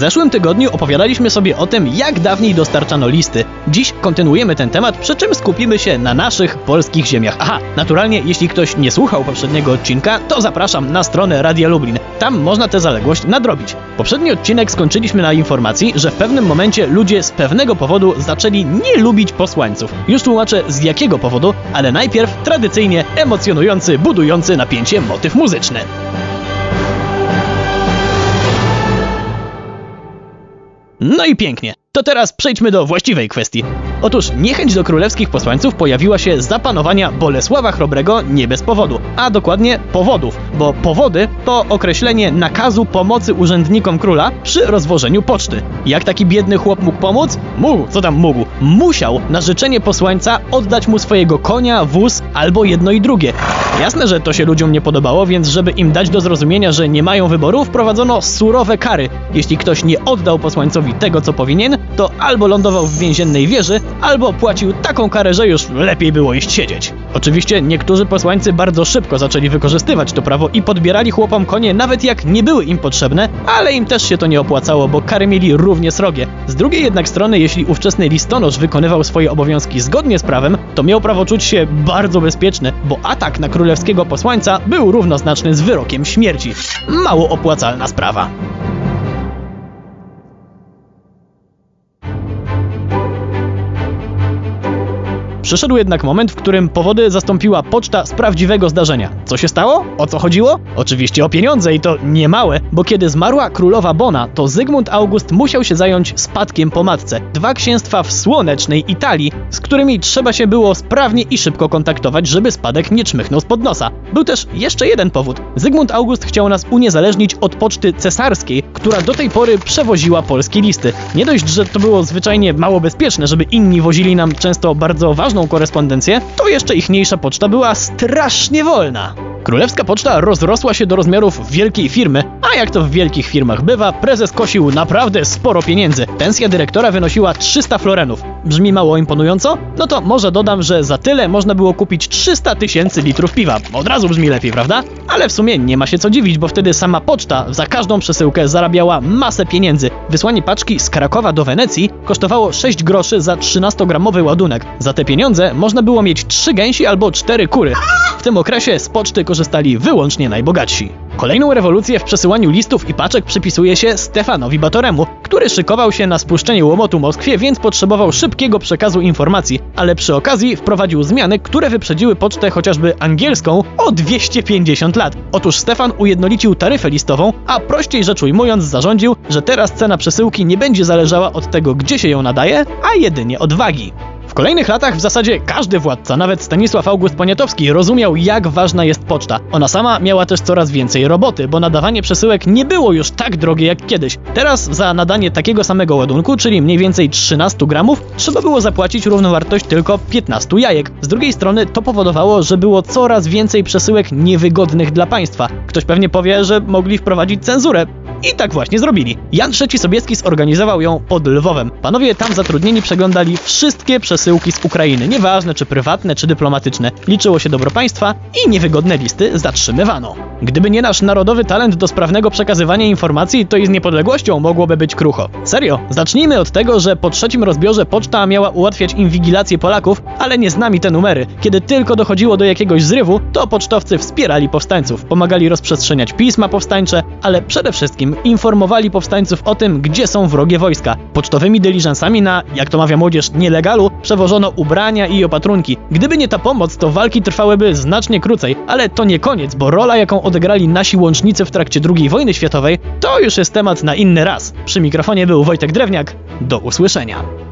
zeszłym tygodniu opowiadaliśmy sobie o tym, jak dawniej dostarczano listy. Dziś kontynuujemy ten temat, przy czym skupimy się na naszych polskich ziemiach. Aha, naturalnie, jeśli ktoś nie słuchał poprzedniego odcinka, to zapraszam na stronę Radia Lublin. Tam można tę zaległość nadrobić. Poprzedni odcinek skończyliśmy na informacji, że w pewnym momencie ludzie z pewnego powodu zaczęli nie lubić posłańców. Już tłumaczę z jakiego powodu, ale najpierw tradycyjnie emocjonujący, budujący napięcie motyw muzyczny. No i pięknie. To teraz przejdźmy do właściwej kwestii. Otóż niechęć do królewskich posłańców pojawiła się za panowania Bolesława Chrobrego nie bez powodu, a dokładnie powodów, bo powody to określenie nakazu pomocy urzędnikom króla przy rozwożeniu poczty. Jak taki biedny chłop mógł pomóc? Mógł, co tam mógł? Musiał na życzenie posłańca oddać mu swojego konia, wóz albo jedno i drugie. Jasne, że to się ludziom nie podobało, więc żeby im dać do zrozumienia, że nie mają wyboru, wprowadzono surowe kary. Jeśli ktoś nie oddał posłańcowi tego, co powinien, to albo lądował w więziennej wieży, albo płacił taką karę, że już lepiej było iść siedzieć. Oczywiście niektórzy posłańcy bardzo szybko zaczęli wykorzystywać to prawo i podbierali chłopom konie nawet jak nie były im potrzebne, ale im też się to nie opłacało, bo kary mieli równie srogie. Z drugiej jednak strony, jeśli ówczesny listonosz wykonywał swoje obowiązki zgodnie z prawem, to miał prawo czuć się bardzo bezpieczny, bo atak na królewskiego posłańca był równoznaczny z wyrokiem śmierci. Mało opłacalna sprawa. Przyszedł jednak moment, w którym powody zastąpiła poczta z prawdziwego zdarzenia. Co się stało? O co chodziło? Oczywiście o pieniądze i to nie małe, bo kiedy zmarła królowa Bona, to Zygmunt August musiał się zająć spadkiem po matce. Dwa księstwa w słonecznej Italii, z którymi trzeba się było sprawnie i szybko kontaktować, żeby spadek nie czmychnął spod nosa. Był też jeszcze jeden powód. Zygmunt August chciał nas uniezależnić od poczty cesarskiej, która do tej pory przewoziła polskie listy. Nie dość, że to było zwyczajnie mało bezpieczne, żeby inni wozili nam często bardzo ważną korespondencję, to jeszcze ichniejsza poczta była strasznie wolna. Królewska Poczta rozrosła się do rozmiarów wielkiej firmy, a jak to w wielkich firmach bywa, prezes kosił naprawdę sporo pieniędzy. Pensja dyrektora wynosiła 300 florenów. Brzmi mało imponująco? No to może dodam, że za tyle można było kupić 300 tysięcy litrów piwa. Od razu brzmi lepiej, prawda? Ale w sumie nie ma się co dziwić, bo wtedy sama poczta za każdą przesyłkę zarabiała masę pieniędzy. Wysłanie paczki z Krakowa do Wenecji kosztowało 6 groszy za 13-gramowy ładunek. Za te pieniądze można było mieć 3 gęsi albo 4 kury. W tym okresie z poczty korzystali wyłącznie najbogatsi. Kolejną rewolucję w przesyłaniu listów i paczek przypisuje się Stefanowi Batoremu, który szykował się na spuszczenie łomotu Moskwie, więc potrzebował szybkiego przekazu informacji, ale przy okazji wprowadził zmiany, które wyprzedziły pocztę chociażby angielską o 250 lat. Otóż Stefan ujednolicił taryfę listową, a prościej rzecz ujmując zarządził, że teraz cena przesyłki nie będzie zależała od tego, gdzie się ją nadaje, a jedynie od wagi. W kolejnych latach w zasadzie każdy władca, nawet Stanisław August Poniatowski, rozumiał jak ważna jest poczta. Ona sama miała też coraz więcej roboty, bo nadawanie przesyłek nie było już tak drogie jak kiedyś. Teraz za nadanie takiego samego ładunku, czyli mniej więcej 13 gramów, trzeba było zapłacić równowartość tylko 15 jajek. Z drugiej strony to powodowało, że było coraz więcej przesyłek niewygodnych dla państwa. Ktoś pewnie powie, że mogli wprowadzić cenzurę. I tak właśnie zrobili. Jan III Sobieski zorganizował ją pod Lwowem. Panowie tam zatrudnieni przeglądali wszystkie przesyłki z Ukrainy, nieważne czy prywatne, czy dyplomatyczne. Liczyło się dobro państwa i niewygodne listy zatrzymywano. Gdyby nie nasz narodowy talent do sprawnego przekazywania informacji, to i z niepodległością mogłoby być krucho. Serio, zacznijmy od tego, że po trzecim rozbiorze poczta miała ułatwiać inwigilację Polaków, ale nie z nami te numery. Kiedy tylko dochodziło do jakiegoś zrywu, to pocztowcy wspierali powstańców, pomagali rozprzestrzeniać pisma powstańcze, ale przede wszystkim informowali powstańców o tym, gdzie są wrogie wojska. Pocztowymi dyliżansami na, jak to mawia młodzież, nielegalu przewożono ubrania i opatrunki. Gdyby nie ta pomoc, to walki trwałyby znacznie krócej, ale to nie koniec, bo rola, jaką odegrali nasi łącznicy w trakcie II wojny światowej, to już jest temat na inny raz. Przy mikrofonie był Wojtek Drewniak. Do usłyszenia.